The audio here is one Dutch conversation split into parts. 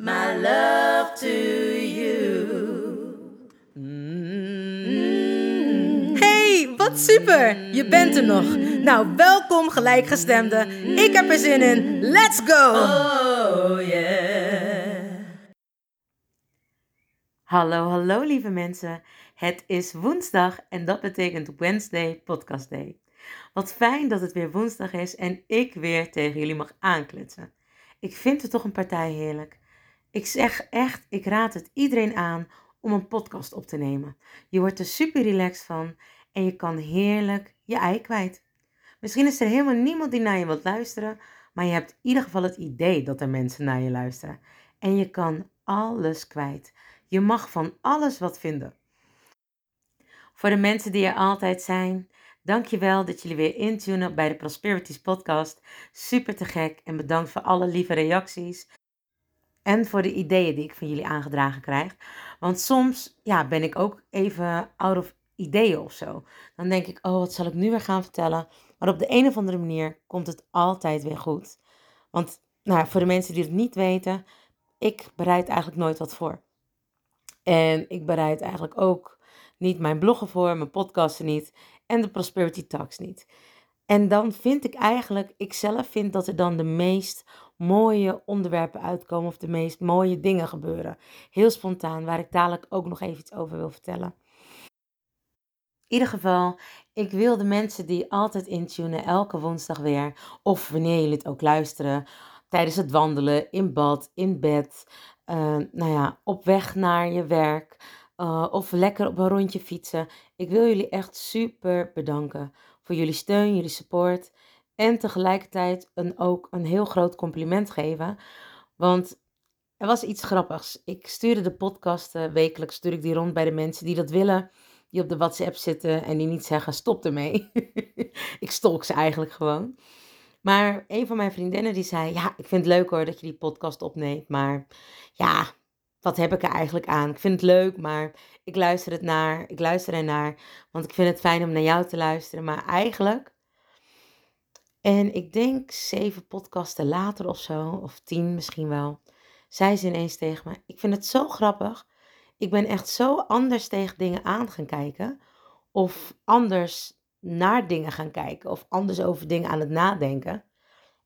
my love to you. Hey, wat super! Je bent er nog. Nou, welkom gelijkgestemde. Ik heb er zin in. Let's go! Oh yeah. Hallo, hallo lieve mensen. Het is woensdag en dat betekent Wednesday Podcast Day. Wat fijn dat het weer woensdag is en ik weer tegen jullie mag aankletsen. Ik vind het toch een partij heerlijk. Ik zeg echt, ik raad het iedereen aan om een podcast op te nemen. Je wordt er super relaxed van en je kan heerlijk je ei kwijt. Misschien is er helemaal niemand die naar je wilt luisteren, maar je hebt in ieder geval het idee dat er mensen naar je luisteren. En je kan alles kwijt. Je mag van alles wat vinden. Voor de mensen die er altijd zijn, dankjewel dat jullie weer intunen bij de Prosperities podcast. Super te gek en bedankt voor alle lieve reacties. En voor de ideeën die ik van jullie aangedragen krijg. Want soms ja, ben ik ook even out of ideeën of zo. Dan denk ik, oh, wat zal ik nu weer gaan vertellen? Maar op de een of andere manier komt het altijd weer goed. Want nou, voor de mensen die het niet weten, ik bereid eigenlijk nooit wat voor. En ik bereid eigenlijk ook niet mijn bloggen voor, mijn podcasten niet en de Prosperity Talks niet. En dan vind ik eigenlijk, ik zelf vind dat er dan de meest mooie onderwerpen uitkomen of de meest mooie dingen gebeuren. Heel spontaan, waar ik dadelijk ook nog even iets over wil vertellen. In ieder geval, ik wil de mensen die altijd intunen, elke woensdag weer, of wanneer jullie het ook luisteren, tijdens het wandelen, in bad, in bed, uh, nou ja, op weg naar je werk, uh, of lekker op een rondje fietsen. Ik wil jullie echt super bedanken voor jullie steun, jullie support. En tegelijkertijd een, ook een heel groot compliment geven. Want er was iets grappigs. Ik stuurde de podcast wekelijks, stuur ik die rond bij de mensen die dat willen. Die op de WhatsApp zitten en die niet zeggen stop ermee. ik stalk ze eigenlijk gewoon. Maar een van mijn vriendinnen die zei, ja, ik vind het leuk hoor dat je die podcast opneemt. Maar ja, wat heb ik er eigenlijk aan? Ik vind het leuk, maar ik luister het naar. Ik luister ernaar, want ik vind het fijn om naar jou te luisteren. Maar eigenlijk, en ik denk zeven podcasten later of zo, of tien misschien wel, zei ze ineens tegen me: Ik vind het zo grappig. Ik ben echt zo anders tegen dingen aan gaan kijken. Of anders naar dingen gaan kijken. Of anders over dingen aan het nadenken.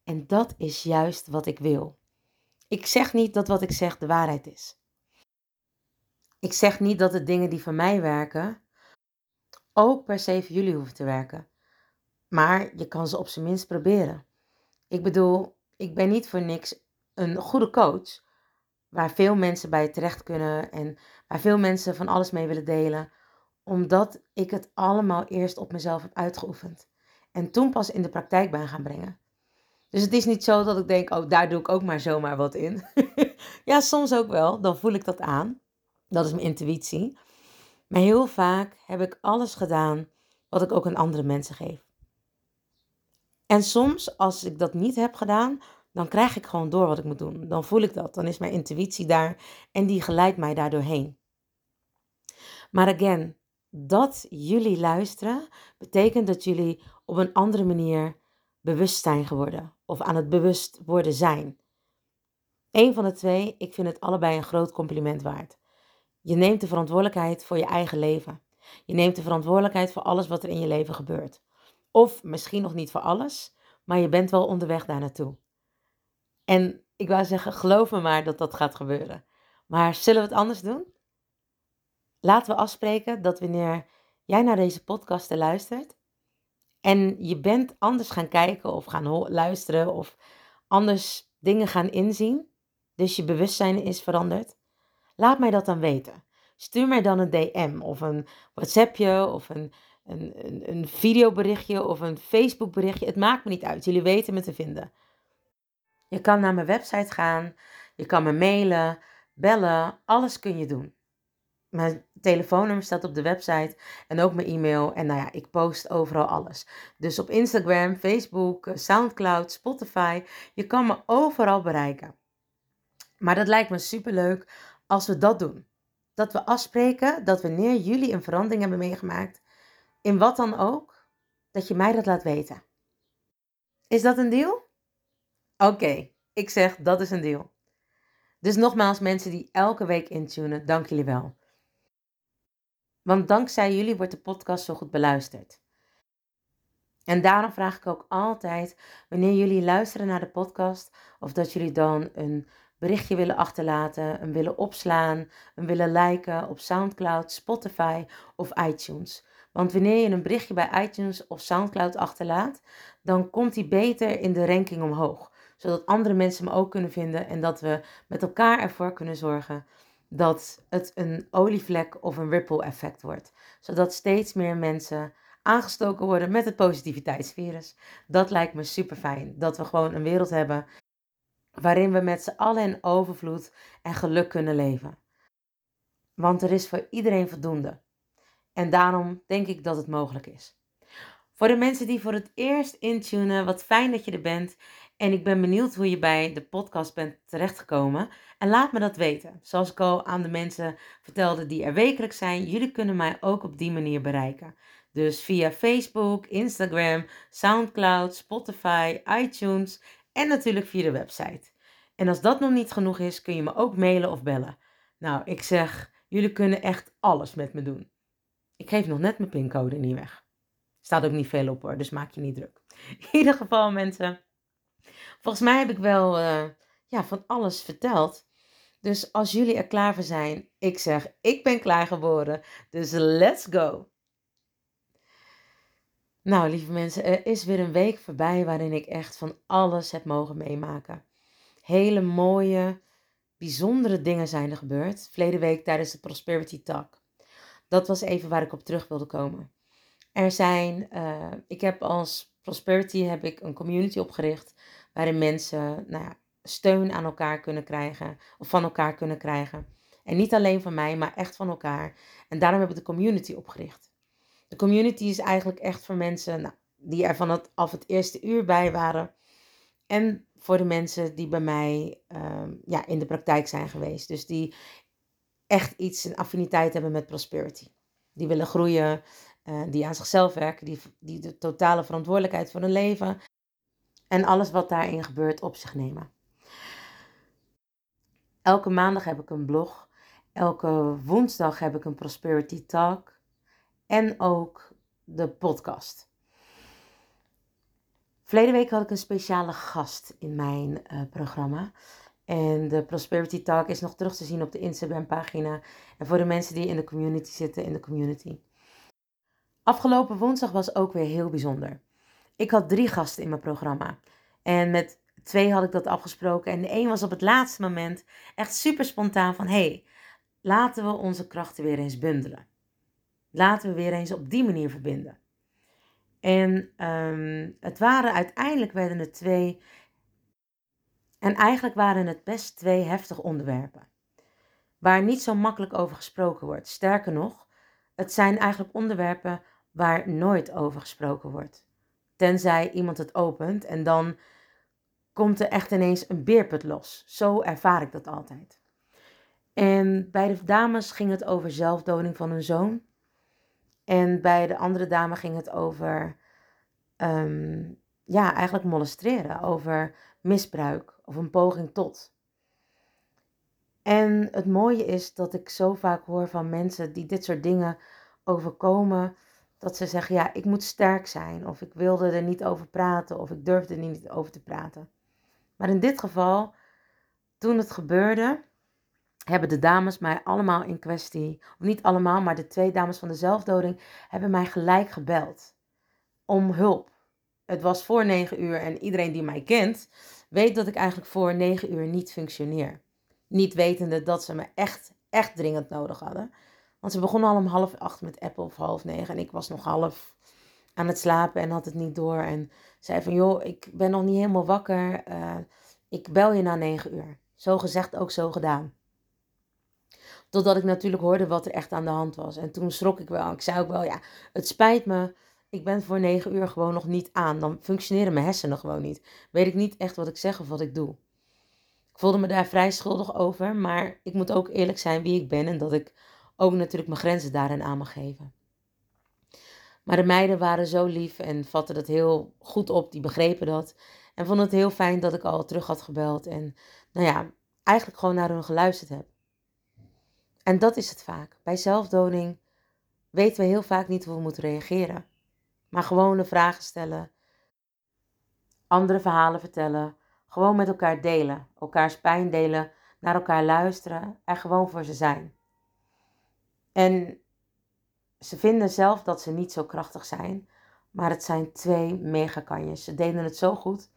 En dat is juist wat ik wil. Ik zeg niet dat wat ik zeg de waarheid is. Ik zeg niet dat de dingen die voor mij werken ook per se voor jullie hoeven te werken. Maar je kan ze op zijn minst proberen. Ik bedoel, ik ben niet voor niks een goede coach. Waar veel mensen bij terecht kunnen en waar veel mensen van alles mee willen delen. Omdat ik het allemaal eerst op mezelf heb uitgeoefend. En toen pas in de praktijk ben gaan brengen. Dus het is niet zo dat ik denk, oh, daar doe ik ook maar zomaar wat in. ja, soms ook wel. Dan voel ik dat aan. Dat is mijn intuïtie. Maar heel vaak heb ik alles gedaan wat ik ook aan andere mensen geef. En soms, als ik dat niet heb gedaan, dan krijg ik gewoon door wat ik moet doen. Dan voel ik dat. Dan is mijn intuïtie daar en die geleidt mij daardoor heen. Maar again, dat jullie luisteren, betekent dat jullie op een andere manier bewust zijn geworden. Of aan het bewust worden zijn. Eén van de twee, ik vind het allebei een groot compliment waard. Je neemt de verantwoordelijkheid voor je eigen leven. Je neemt de verantwoordelijkheid voor alles wat er in je leven gebeurt. Of misschien nog niet voor alles, maar je bent wel onderweg daar naartoe. En ik wou zeggen, geloof me maar dat dat gaat gebeuren. Maar zullen we het anders doen? laten we afspreken dat wanneer jij naar deze podcasten luistert en je bent anders gaan kijken of gaan luisteren of anders dingen gaan inzien, dus je bewustzijn is veranderd, laat mij dat dan weten. Stuur mij dan een DM of een WhatsAppje of een, een, een, videoberichtje of een Facebookberichtje. Het maakt me niet uit. Jullie weten me te vinden. Je kan naar mijn website gaan, je kan me mailen, bellen, alles kun je doen. Mijn telefoonnummer staat op de website en ook mijn e-mail. En nou ja, ik post overal alles. Dus op Instagram, Facebook, Soundcloud, Spotify. Je kan me overal bereiken. Maar dat lijkt me superleuk als we dat doen. Dat we afspreken dat wanneer jullie een verandering hebben meegemaakt, in wat dan ook, dat je mij dat laat weten. Is dat een deal? Oké, ik zeg dat is een deal. Dus nogmaals, mensen die elke week intunen, dank jullie wel. Want dankzij jullie wordt de podcast zo goed beluisterd. En daarom vraag ik ook altijd, wanneer jullie luisteren naar de podcast, of dat jullie dan een berichtje willen achterlaten, een willen opslaan, een willen liken op SoundCloud, Spotify of iTunes. Want wanneer je een berichtje bij iTunes of SoundCloud achterlaat, dan komt die beter in de ranking omhoog. Zodat andere mensen me ook kunnen vinden en dat we met elkaar ervoor kunnen zorgen dat het een olievlek of een ripple effect wordt. Zodat steeds meer mensen aangestoken worden met het positiviteitsvirus. Dat lijkt me super fijn. Dat we gewoon een wereld hebben waarin we met z'n allen in overvloed en geluk kunnen leven. Want er is voor iedereen voldoende. En daarom denk ik dat het mogelijk is. Voor de mensen die voor het eerst intunen, wat fijn dat je er bent. En ik ben benieuwd hoe je bij de podcast bent terechtgekomen. En laat me dat weten. Zoals ik al aan de mensen vertelde die er wekelijks zijn, jullie kunnen mij ook op die manier bereiken. Dus via Facebook, Instagram, SoundCloud, Spotify, iTunes en natuurlijk via de website. En als dat nog niet genoeg is, kun je me ook mailen of bellen. Nou, ik zeg, jullie kunnen echt alles met me doen. Ik geef nog net mijn pincode niet weg. Staat ook niet veel op hoor, dus maak je niet druk. In ieder geval mensen, volgens mij heb ik wel uh, ja, van alles verteld. Dus als jullie er klaar voor zijn, ik zeg, ik ben klaar geworden. Dus let's go. Nou, lieve mensen, er is weer een week voorbij waarin ik echt van alles heb mogen meemaken. Hele mooie, bijzondere dingen zijn er gebeurd. Verleden week tijdens de Prosperity Talk. Dat was even waar ik op terug wilde komen. Er zijn, uh, ik heb als Prosperity heb ik een community opgericht waarin mensen nou ja, steun aan elkaar kunnen krijgen of van elkaar kunnen krijgen. En niet alleen van mij, maar echt van elkaar. En daarom heb ik de community opgericht. De community is eigenlijk echt voor mensen nou, die er van het, het eerste uur bij waren. En voor de mensen die bij mij um, ja, in de praktijk zijn geweest. Dus die echt iets, een affiniteit hebben met prosperity. Die willen groeien, uh, die aan zichzelf werken, die, die de totale verantwoordelijkheid voor hun leven en alles wat daarin gebeurt op zich nemen. Elke maandag heb ik een blog. Elke woensdag heb ik een Prosperity Talk. En ook de podcast. Verleden week had ik een speciale gast in mijn uh, programma. En de Prosperity Talk is nog terug te zien op de Instagram pagina. En voor de mensen die in de community zitten, in de community. Afgelopen woensdag was ook weer heel bijzonder. Ik had drie gasten in mijn programma. En met twee had ik dat afgesproken. En de een was op het laatste moment echt super spontaan van... hey, laten we onze krachten weer eens bundelen. Laten we weer eens op die manier verbinden. En um, het waren uiteindelijk werden het twee. En eigenlijk waren het best twee heftige onderwerpen. Waar niet zo makkelijk over gesproken wordt. Sterker nog, het zijn eigenlijk onderwerpen waar nooit over gesproken wordt. Tenzij iemand het opent en dan komt er echt ineens een beerput los. Zo ervaar ik dat altijd. En bij de dames ging het over zelfdoding van een zoon. En bij de andere dame ging het over, um, ja, eigenlijk molesteren, over misbruik of een poging tot. En het mooie is dat ik zo vaak hoor van mensen die dit soort dingen overkomen, dat ze zeggen, ja, ik moet sterk zijn, of ik wilde er niet over praten, of ik durfde er niet over te praten. Maar in dit geval, toen het gebeurde, hebben de dames mij allemaal in kwestie, of niet allemaal, maar de twee dames van de zelfdoding, hebben mij gelijk gebeld om hulp. Het was voor negen uur en iedereen die mij kent, weet dat ik eigenlijk voor negen uur niet functioneer. Niet wetende dat ze me echt, echt dringend nodig hadden. Want ze begonnen al om half acht met Apple of half negen en ik was nog half aan het slapen en had het niet door. En zei van, joh, ik ben nog niet helemaal wakker. Uh, ik bel je na negen uur. Zo gezegd, ook zo gedaan. Totdat ik natuurlijk hoorde wat er echt aan de hand was. En toen schrok ik wel. Ik zei ook wel, ja, het spijt me. Ik ben voor negen uur gewoon nog niet aan. Dan functioneren mijn hersenen gewoon niet. Weet ik niet echt wat ik zeg of wat ik doe. Ik voelde me daar vrij schuldig over. Maar ik moet ook eerlijk zijn wie ik ben. En dat ik ook natuurlijk mijn grenzen daarin aan mag geven. Maar de meiden waren zo lief en vatten dat heel goed op. Die begrepen dat. En vonden het heel fijn dat ik al terug had gebeld. En nou ja, eigenlijk gewoon naar hun geluisterd heb. En dat is het vaak. Bij zelfdoding weten we heel vaak niet hoe we moeten reageren. Maar gewone vragen stellen, andere verhalen vertellen, gewoon met elkaar delen, elkaars pijn delen, naar elkaar luisteren en gewoon voor ze zijn. En ze vinden zelf dat ze niet zo krachtig zijn, maar het zijn twee megakanjes. Ze deden het zo goed.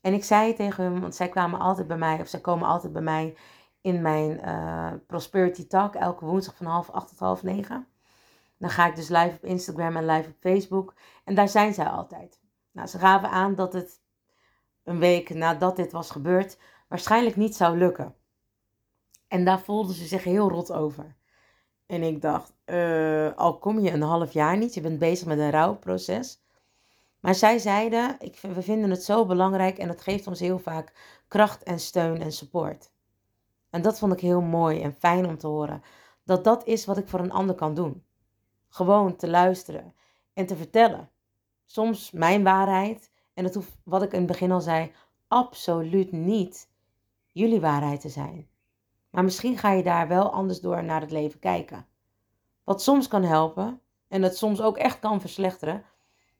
En ik zei tegen hem, want zij kwamen altijd bij mij, of zij komen altijd bij mij in mijn uh, Prosperity Talk elke woensdag van half acht tot half negen. Dan ga ik dus live op Instagram en live op Facebook. En daar zijn zij altijd. Nou, ze gaven aan dat het een week nadat dit was gebeurd waarschijnlijk niet zou lukken. En daar voelden ze zich heel rot over. En ik dacht, uh, al kom je een half jaar niet, je bent bezig met een rouwproces. Maar zij zeiden, ik, we vinden het zo belangrijk en het geeft ons heel vaak kracht en steun en support. En dat vond ik heel mooi en fijn om te horen. Dat dat is wat ik voor een ander kan doen. Gewoon te luisteren en te vertellen. Soms mijn waarheid. En dat hoeft, wat ik in het begin al zei, absoluut niet jullie waarheid te zijn. Maar misschien ga je daar wel anders door naar het leven kijken. Wat soms kan helpen en het soms ook echt kan verslechteren.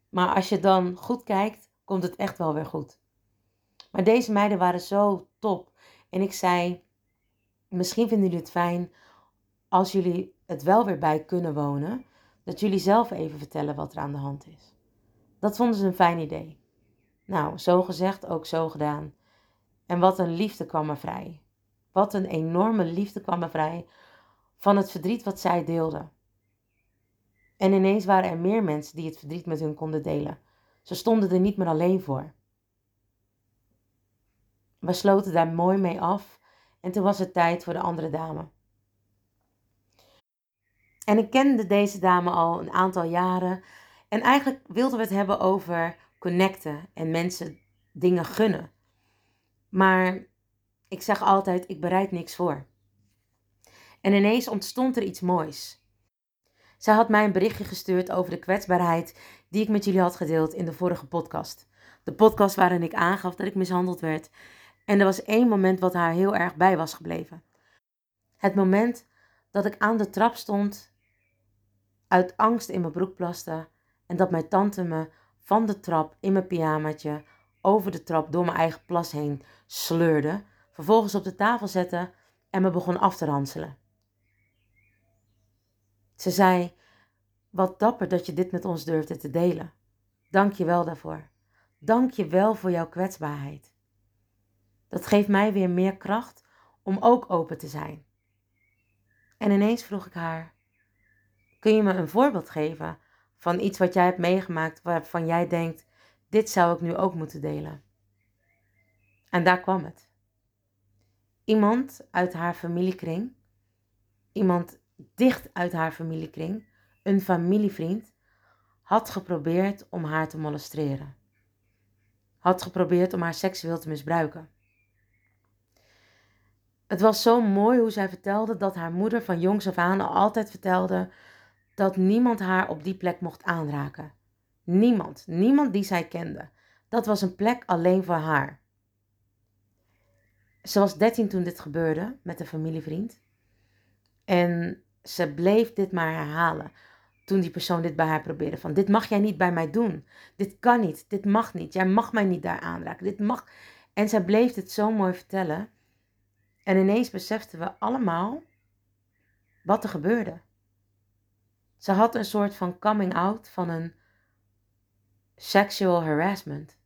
Maar als je dan goed kijkt, komt het echt wel weer goed. Maar deze meiden waren zo top. En ik zei, Misschien vinden jullie het fijn als jullie het wel weer bij kunnen wonen, dat jullie zelf even vertellen wat er aan de hand is. Dat vonden ze een fijn idee. Nou, zo gezegd, ook zo gedaan. En wat een liefde kwam er vrij. Wat een enorme liefde kwam er vrij van het verdriet wat zij deelden. En ineens waren er meer mensen die het verdriet met hun konden delen. Ze stonden er niet meer alleen voor. We sloten daar mooi mee af en toen was het tijd voor de andere dame. En ik kende deze dame al een aantal jaren. En eigenlijk wilden we het hebben over connecten en mensen dingen gunnen. Maar ik zeg altijd, ik bereid niks voor. En ineens ontstond er iets moois. Zij had mij een berichtje gestuurd over de kwetsbaarheid die ik met jullie had gedeeld in de vorige podcast. De podcast waarin ik aangaf dat ik mishandeld werd en er was één moment wat haar heel erg bij was gebleven. Het moment dat ik aan de trap stond, uit angst in mijn broek plaste en dat mijn tante me van de trap in mijn pyjamaatje over de trap door mijn eigen plas heen sleurde, vervolgens op de tafel zette en me begon af te ranselen. Ze zei: Wat dapper dat je dit met ons durfde te delen. Dank je wel daarvoor. Dank je wel voor jouw kwetsbaarheid. Dat geeft mij weer meer kracht om ook open te zijn. En ineens vroeg ik haar: Kun je me een voorbeeld geven van iets wat jij hebt meegemaakt waarvan jij denkt: dit zou ik nu ook moeten delen? En daar kwam het. Iemand uit haar familiekring, iemand dicht uit haar familiekring, een familievriend, had geprobeerd om haar te molesteren. Had geprobeerd om haar seksueel te misbruiken. Het was zo mooi hoe zij vertelde dat haar moeder van jongs af aan altijd vertelde dat niemand haar op die plek mocht aanraken. Niemand, niemand die zij kende. Dat was een plek alleen voor haar. Ze was 13 toen dit gebeurde met een familievriend. En ze bleef dit maar herhalen toen die persoon dit bij haar probeerde. Van dit mag jij niet bij mij doen. Dit kan niet. Dit mag niet. Jij mag mij niet daar aanraken. Dit mag. En zij bleef het zo mooi vertellen. En ineens beseften we allemaal wat er gebeurde. Ze had een soort van coming out van een sexual harassment.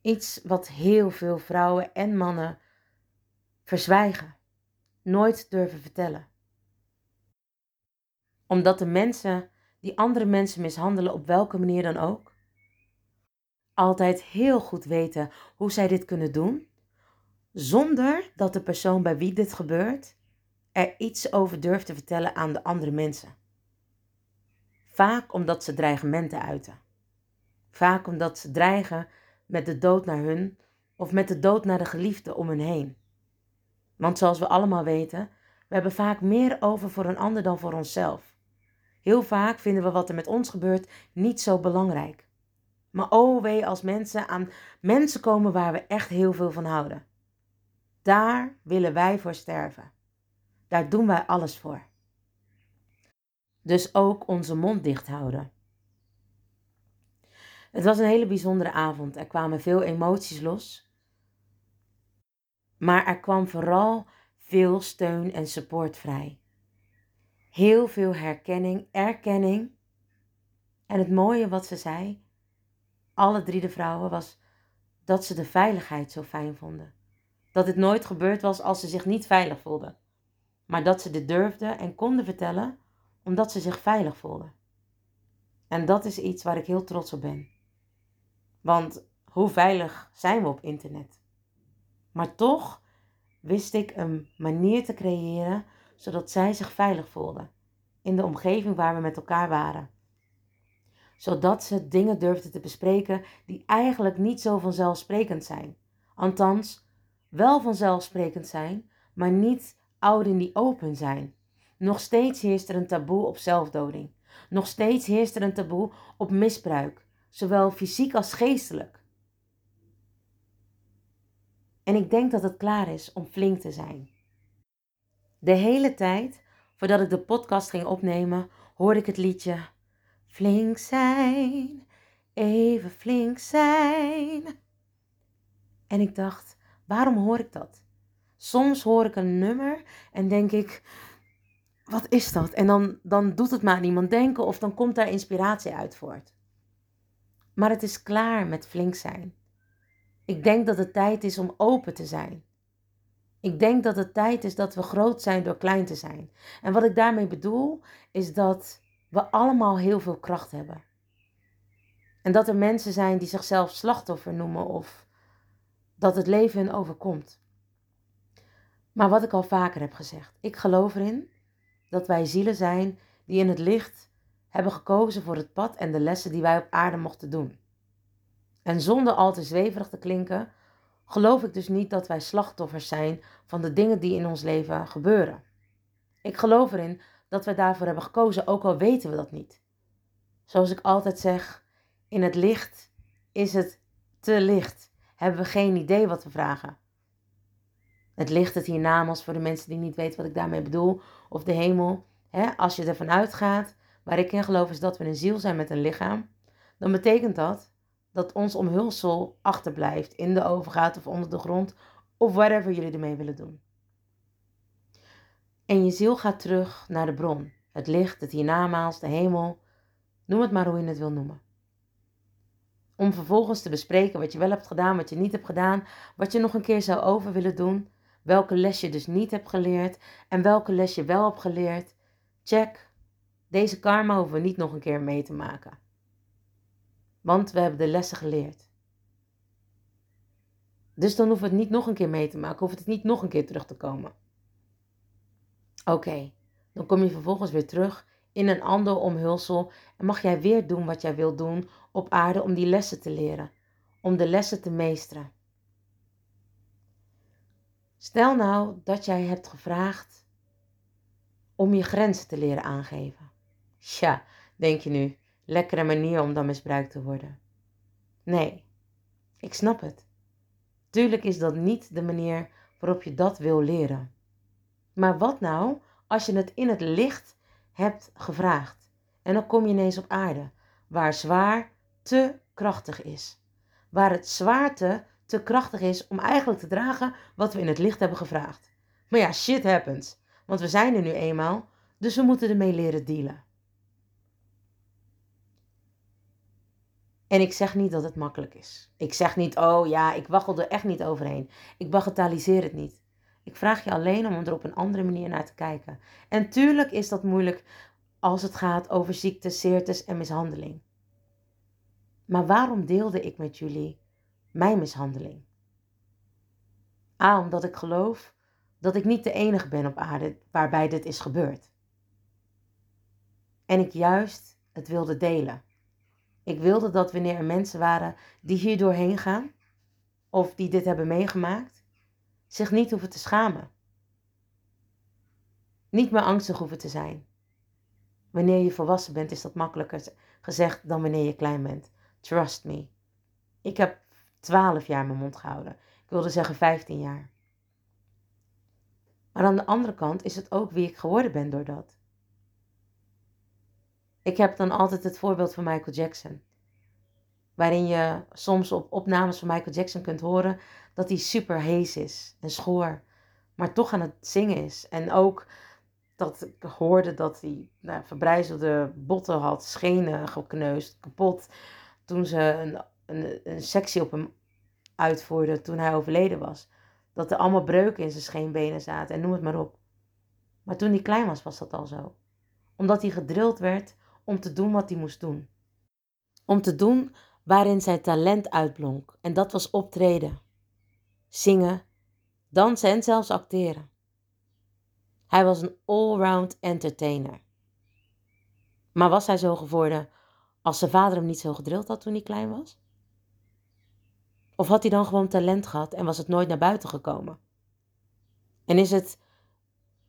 Iets wat heel veel vrouwen en mannen verzwijgen, nooit durven vertellen. Omdat de mensen die andere mensen mishandelen, op welke manier dan ook, altijd heel goed weten hoe zij dit kunnen doen, zonder dat de persoon bij wie dit gebeurt er iets over durft te vertellen aan de andere mensen. Vaak omdat ze dreigementen uiten. Vaak omdat ze dreigen met de dood naar hun of met de dood naar de geliefde om hun heen. Want zoals we allemaal weten, we hebben vaak meer over voor een ander dan voor onszelf. Heel vaak vinden we wat er met ons gebeurt niet zo belangrijk. Maar oh wee als mensen aan mensen komen waar we echt heel veel van houden. Daar willen wij voor sterven. Daar doen wij alles voor. Dus ook onze mond dicht houden. Het was een hele bijzondere avond. Er kwamen veel emoties los. Maar er kwam vooral veel steun en support vrij. Heel veel herkenning, erkenning. En het mooie wat ze zei, alle drie de vrouwen, was dat ze de veiligheid zo fijn vonden. Dat het nooit gebeurd was als ze zich niet veilig voelden. Maar dat ze dit durfden en konden vertellen omdat ze zich veilig voelden. En dat is iets waar ik heel trots op ben. Want hoe veilig zijn we op internet? Maar toch wist ik een manier te creëren zodat zij zich veilig voelden in de omgeving waar we met elkaar waren. Zodat ze dingen durfden te bespreken die eigenlijk niet zo vanzelfsprekend zijn. Althans, wel vanzelfsprekend zijn, maar niet oud in die open zijn. Nog steeds heerst er een taboe op zelfdoding. Nog steeds heerst er een taboe op misbruik, zowel fysiek als geestelijk. En ik denk dat het klaar is om flink te zijn. De hele tijd voordat ik de podcast ging opnemen, hoorde ik het liedje Flink zijn, even flink zijn. En ik dacht, waarom hoor ik dat? Soms hoor ik een nummer en denk ik, wat is dat? En dan, dan doet het maar aan iemand denken of dan komt daar inspiratie uit voort. Maar het is klaar met flink zijn. Ik denk dat het tijd is om open te zijn. Ik denk dat het tijd is dat we groot zijn door klein te zijn. En wat ik daarmee bedoel, is dat we allemaal heel veel kracht hebben. En dat er mensen zijn die zichzelf slachtoffer noemen of dat het leven hun overkomt. Maar wat ik al vaker heb gezegd, ik geloof erin dat wij zielen zijn die in het licht hebben gekozen voor het pad en de lessen die wij op aarde mochten doen. En zonder al te zweverig te klinken, geloof ik dus niet dat wij slachtoffers zijn van de dingen die in ons leven gebeuren. Ik geloof erin dat wij daarvoor hebben gekozen, ook al weten we dat niet. Zoals ik altijd zeg, in het licht is het te licht. Hebben we geen idee wat we vragen. Het licht, het hiernamaals, voor de mensen die niet weten wat ik daarmee bedoel, of de hemel. Hè, als je ervan uitgaat, waar ik in geloof is dat we een ziel zijn met een lichaam, dan betekent dat dat ons omhulsel achterblijft, in de oven gaat of onder de grond, of whatever jullie ermee willen doen. En je ziel gaat terug naar de bron, het licht, het hiernamaals, de hemel, noem het maar hoe je het wil noemen. Om vervolgens te bespreken wat je wel hebt gedaan, wat je niet hebt gedaan, wat je nog een keer zou over willen doen, welke les je dus niet hebt geleerd en welke les je wel hebt geleerd. Check, deze karma hoeven we niet nog een keer mee te maken. Want we hebben de lessen geleerd. Dus dan hoeven we het niet nog een keer mee te maken, hoeft het niet nog een keer terug te komen. Oké, dan kom je vervolgens weer terug in een ander omhulsel en mag jij weer doen wat jij wilt doen op aarde om die lessen te leren, om de lessen te meesteren. Stel nou dat jij hebt gevraagd om je grenzen te leren aangeven. Tja, denk je nu, lekkere manier om dan misbruikt te worden. Nee, ik snap het. Tuurlijk is dat niet de manier waarop je dat wil leren. Maar wat nou als je het in het licht hebt gevraagd en dan kom je ineens op aarde, waar zwaar te krachtig is, waar het zwaarte te krachtig is om eigenlijk te dragen wat we in het licht hebben gevraagd. Maar ja, shit happens. Want we zijn er nu eenmaal, dus we moeten ermee leren dealen. En ik zeg niet dat het makkelijk is. Ik zeg niet, oh ja, ik waggel er echt niet overheen. Ik bagatelliseer het niet. Ik vraag je alleen om er op een andere manier naar te kijken. En tuurlijk is dat moeilijk als het gaat over ziektes, zeertes en mishandeling. Maar waarom deelde ik met jullie mijn mishandeling? A, omdat ik geloof dat ik niet de enige ben op aarde waarbij dit is gebeurd. En ik juist het wilde delen. Ik wilde dat wanneer er mensen waren die hier doorheen gaan, of die dit hebben meegemaakt, zich niet hoeven te schamen. Niet meer angstig hoeven te zijn. Wanneer je volwassen bent, is dat makkelijker gezegd dan wanneer je klein bent. Trust me. Ik heb 12 jaar mijn mond gehouden. Ik wilde zeggen 15 jaar. Maar aan de andere kant is het ook wie ik geworden ben door dat. Ik heb dan altijd het voorbeeld van Michael Jackson. Waarin je soms op opnames van Michael Jackson kunt horen dat hij super hees is en schoor. Maar toch aan het zingen is. En ook dat ik hoorde dat hij nou, verbrijzelde botten had, schenen gekneusd, kapot. Toen ze een, een, een sectie op hem uitvoerde toen hij overleden was. Dat er allemaal breuken in zijn scheenbenen zaten en noem het maar op. Maar toen hij klein was, was dat al zo. Omdat hij gedrild werd om te doen wat hij moest doen. Om te doen waarin zijn talent uitblonk. En dat was optreden, zingen, dansen en zelfs acteren. Hij was een allround entertainer. Maar was hij zo geworden als zijn vader hem niet zo gedrild had toen hij klein was? Of had hij dan gewoon talent gehad en was het nooit naar buiten gekomen? En is het,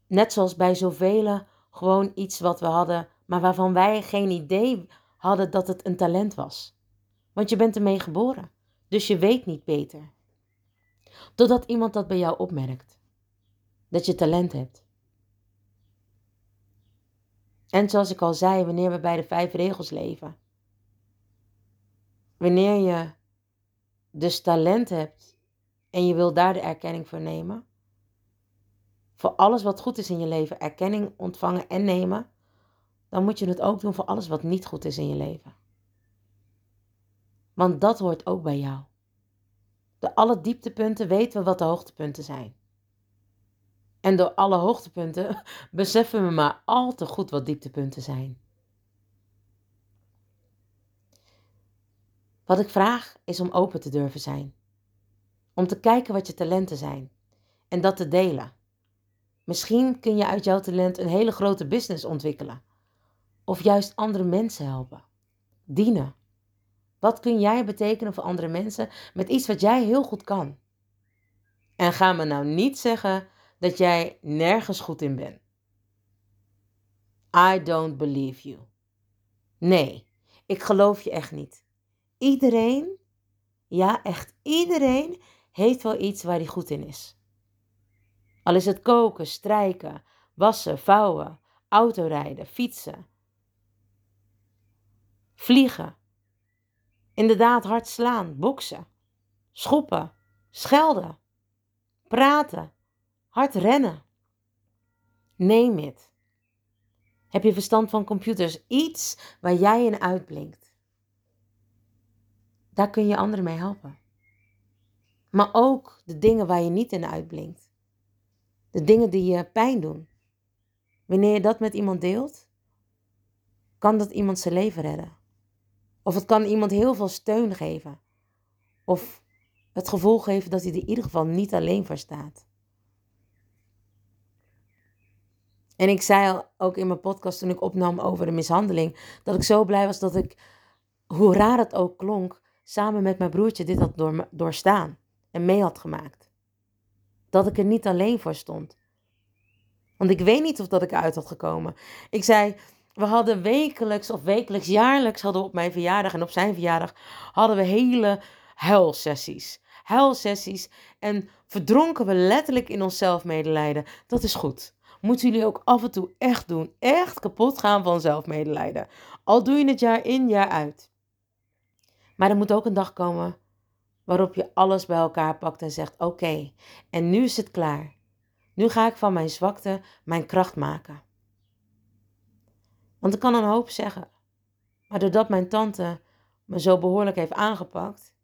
net zoals bij zoveel, gewoon iets wat we hadden, maar waarvan wij geen idee hadden dat het een talent was? Want je bent ermee geboren, dus je weet niet beter. Totdat iemand dat bij jou opmerkt. Dat je talent hebt. En zoals ik al zei, wanneer we bij de vijf regels leven. Wanneer je dus talent hebt en je wil daar de erkenning voor nemen. Voor alles wat goed is in je leven, erkenning ontvangen en nemen. Dan moet je het ook doen voor alles wat niet goed is in je leven. Want dat hoort ook bij jou. Door alle dieptepunten weten we wat de hoogtepunten zijn. En door alle hoogtepunten beseffen we maar al te goed wat dieptepunten zijn. Wat ik vraag is om open te durven zijn. Om te kijken wat je talenten zijn en dat te delen. Misschien kun je uit jouw talent een hele grote business ontwikkelen. Of juist andere mensen helpen. Dienen. Wat kun jij betekenen voor andere mensen met iets wat jij heel goed kan? En ga me nou niet zeggen dat jij nergens goed in bent. I don't believe you. Nee, ik geloof je echt niet. Iedereen, ja echt iedereen, heeft wel iets waar hij goed in is. Al is het koken, strijken, wassen, vouwen, autorijden, fietsen, vliegen, inderdaad hard slaan, boksen, schoppen, schelden, praten, hard rennen. Neem het. Heb je verstand van computers? Iets waar jij in uitblinkt. Daar kun je anderen mee helpen. Maar ook de dingen waar je niet in uitblinkt. De dingen die je pijn doen. Wanneer je dat met iemand deelt, kan dat iemand zijn leven redden. Of het kan iemand heel veel steun geven. Of het gevoel geven dat hij er in ieder geval niet alleen voor staat. En ik zei ook in mijn podcast toen ik opnam over de mishandeling, dat ik zo blij was dat ik, hoe raar het ook klonk, samen met mijn broertje dit had door, doorstaan en mee had gemaakt. Dat ik er niet alleen voor stond. Want ik weet niet of dat ik eruit had gekomen. Ik zei, we hadden wekelijks of wekelijks, jaarlijks hadden we op mijn verjaardag en op zijn verjaardag hadden we hele huilsessies. Huilsessies en verdronken we letterlijk in onszelf medelijden. Dat is goed. Moeten jullie ook af en toe echt doen. Echt kapot gaan van zelfmedelijden. Al doe je het jaar in, jaar uit. Maar er moet ook een dag komen waarop je alles bij elkaar pakt en zegt: Oké, en nu is het klaar. Nu ga ik van mijn zwakte mijn kracht maken. Want ik kan een hoop zeggen, maar doordat mijn tante me zo behoorlijk heeft aangepakt,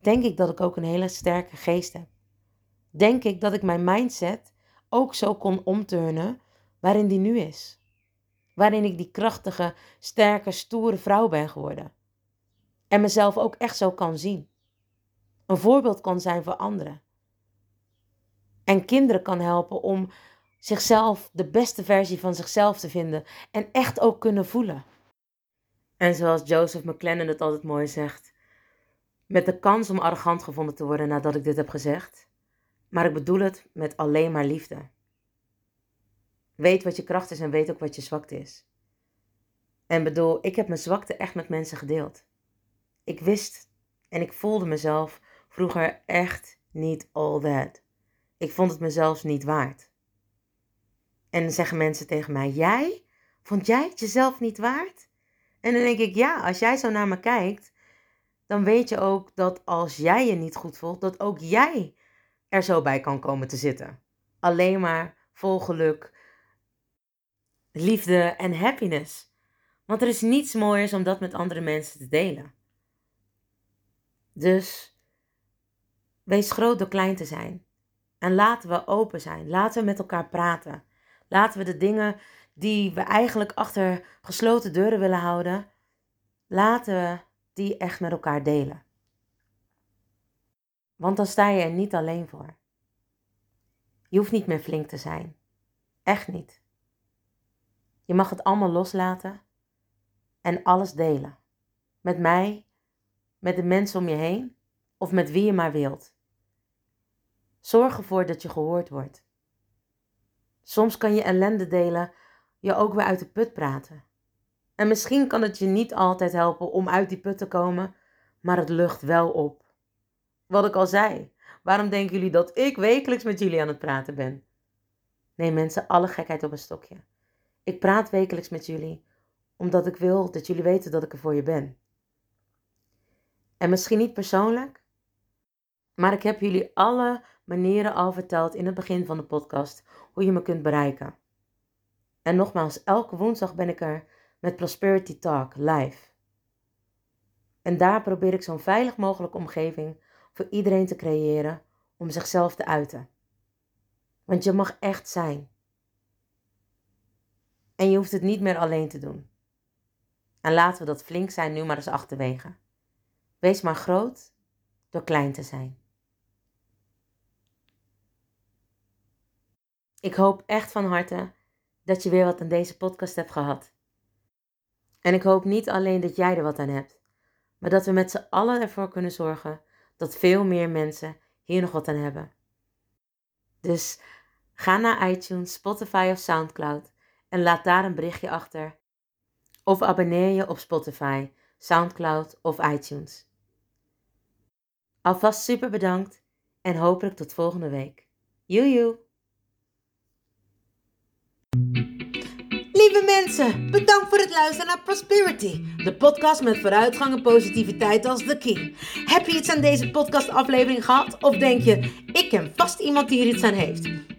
denk ik dat ik ook een hele sterke geest heb. Denk ik dat ik mijn mindset ook zo kon omturnen waarin die nu is. Waarin ik die krachtige, sterke, stoere vrouw ben geworden. En mezelf ook echt zo kan zien. Een voorbeeld kan zijn voor anderen. En kinderen kan helpen om zichzelf, de beste versie van zichzelf te vinden. En echt ook kunnen voelen. En zoals Joseph McLennan het altijd mooi zegt. Met de kans om arrogant gevonden te worden nadat ik dit heb gezegd. Maar ik bedoel het met alleen maar liefde. Weet wat je kracht is en weet ook wat je zwakte is. En bedoel, ik heb mijn zwakte echt met mensen gedeeld. Ik wist en ik voelde mezelf vroeger echt niet all that. Ik vond het mezelf niet waard. En dan zeggen mensen tegen mij: Jij? Vond jij het jezelf niet waard? En dan denk ik: Ja, als jij zo naar me kijkt, dan weet je ook dat als jij je niet goed voelt, dat ook jij er zo bij kan komen te zitten. Alleen maar vol geluk, liefde en happiness. Want er is niets mooiers om dat met andere mensen te delen. Dus wees groot door klein te zijn. En laten we open zijn. Laten we met elkaar praten. Laten we de dingen die we eigenlijk achter gesloten deuren willen houden, laten we die echt met elkaar delen. Want dan sta je er niet alleen voor. Je hoeft niet meer flink te zijn. Echt niet. Je mag het allemaal loslaten en alles delen. Met mij, met de mensen om je heen of met wie je maar wilt. Zorg ervoor dat je gehoord wordt. Soms kan je ellende delen je ook weer uit de put praten. En misschien kan het je niet altijd helpen om uit die put te komen, maar het lucht wel op. Wat ik al zei, waarom denken jullie dat ik wekelijks met jullie aan het praten ben? Nee mensen, alle gekheid op een stokje. Ik praat wekelijks met jullie omdat ik wil dat jullie weten dat ik er voor je ben. En misschien niet persoonlijk, maar ik heb jullie alle manieren al verteld in het begin van de podcast hoe je me kunt bereiken. En nogmaals, elke woensdag ben ik er met Prosperity Talk live. En daar probeer ik zo'n veilig mogelijke omgeving voor iedereen te creëren om zichzelf te uiten. Want je mag echt zijn. En je hoeft het niet meer alleen te doen. En laten we dat flink zijn nu maar eens achterwege. Wees maar groot door klein te zijn. Ik hoop echt van harte dat je weer wat aan deze podcast hebt gehad. En ik hoop niet alleen dat jij er wat aan hebt, maar dat we met z'n allen ervoor kunnen zorgen dat veel meer mensen hier nog wat aan hebben. Dus ga naar iTunes, Spotify of SoundCloud en laat daar een berichtje achter. Of abonneer je op Spotify, SoundCloud of iTunes. Alvast super bedankt en hopelijk tot volgende week. Joejoe! Lieve mensen, bedankt voor het luisteren naar Prosperity, de podcast met vooruitgang en positiviteit als de key. Heb je iets aan deze podcastaflevering gehad of denk je, ik ken vast iemand die er iets aan heeft?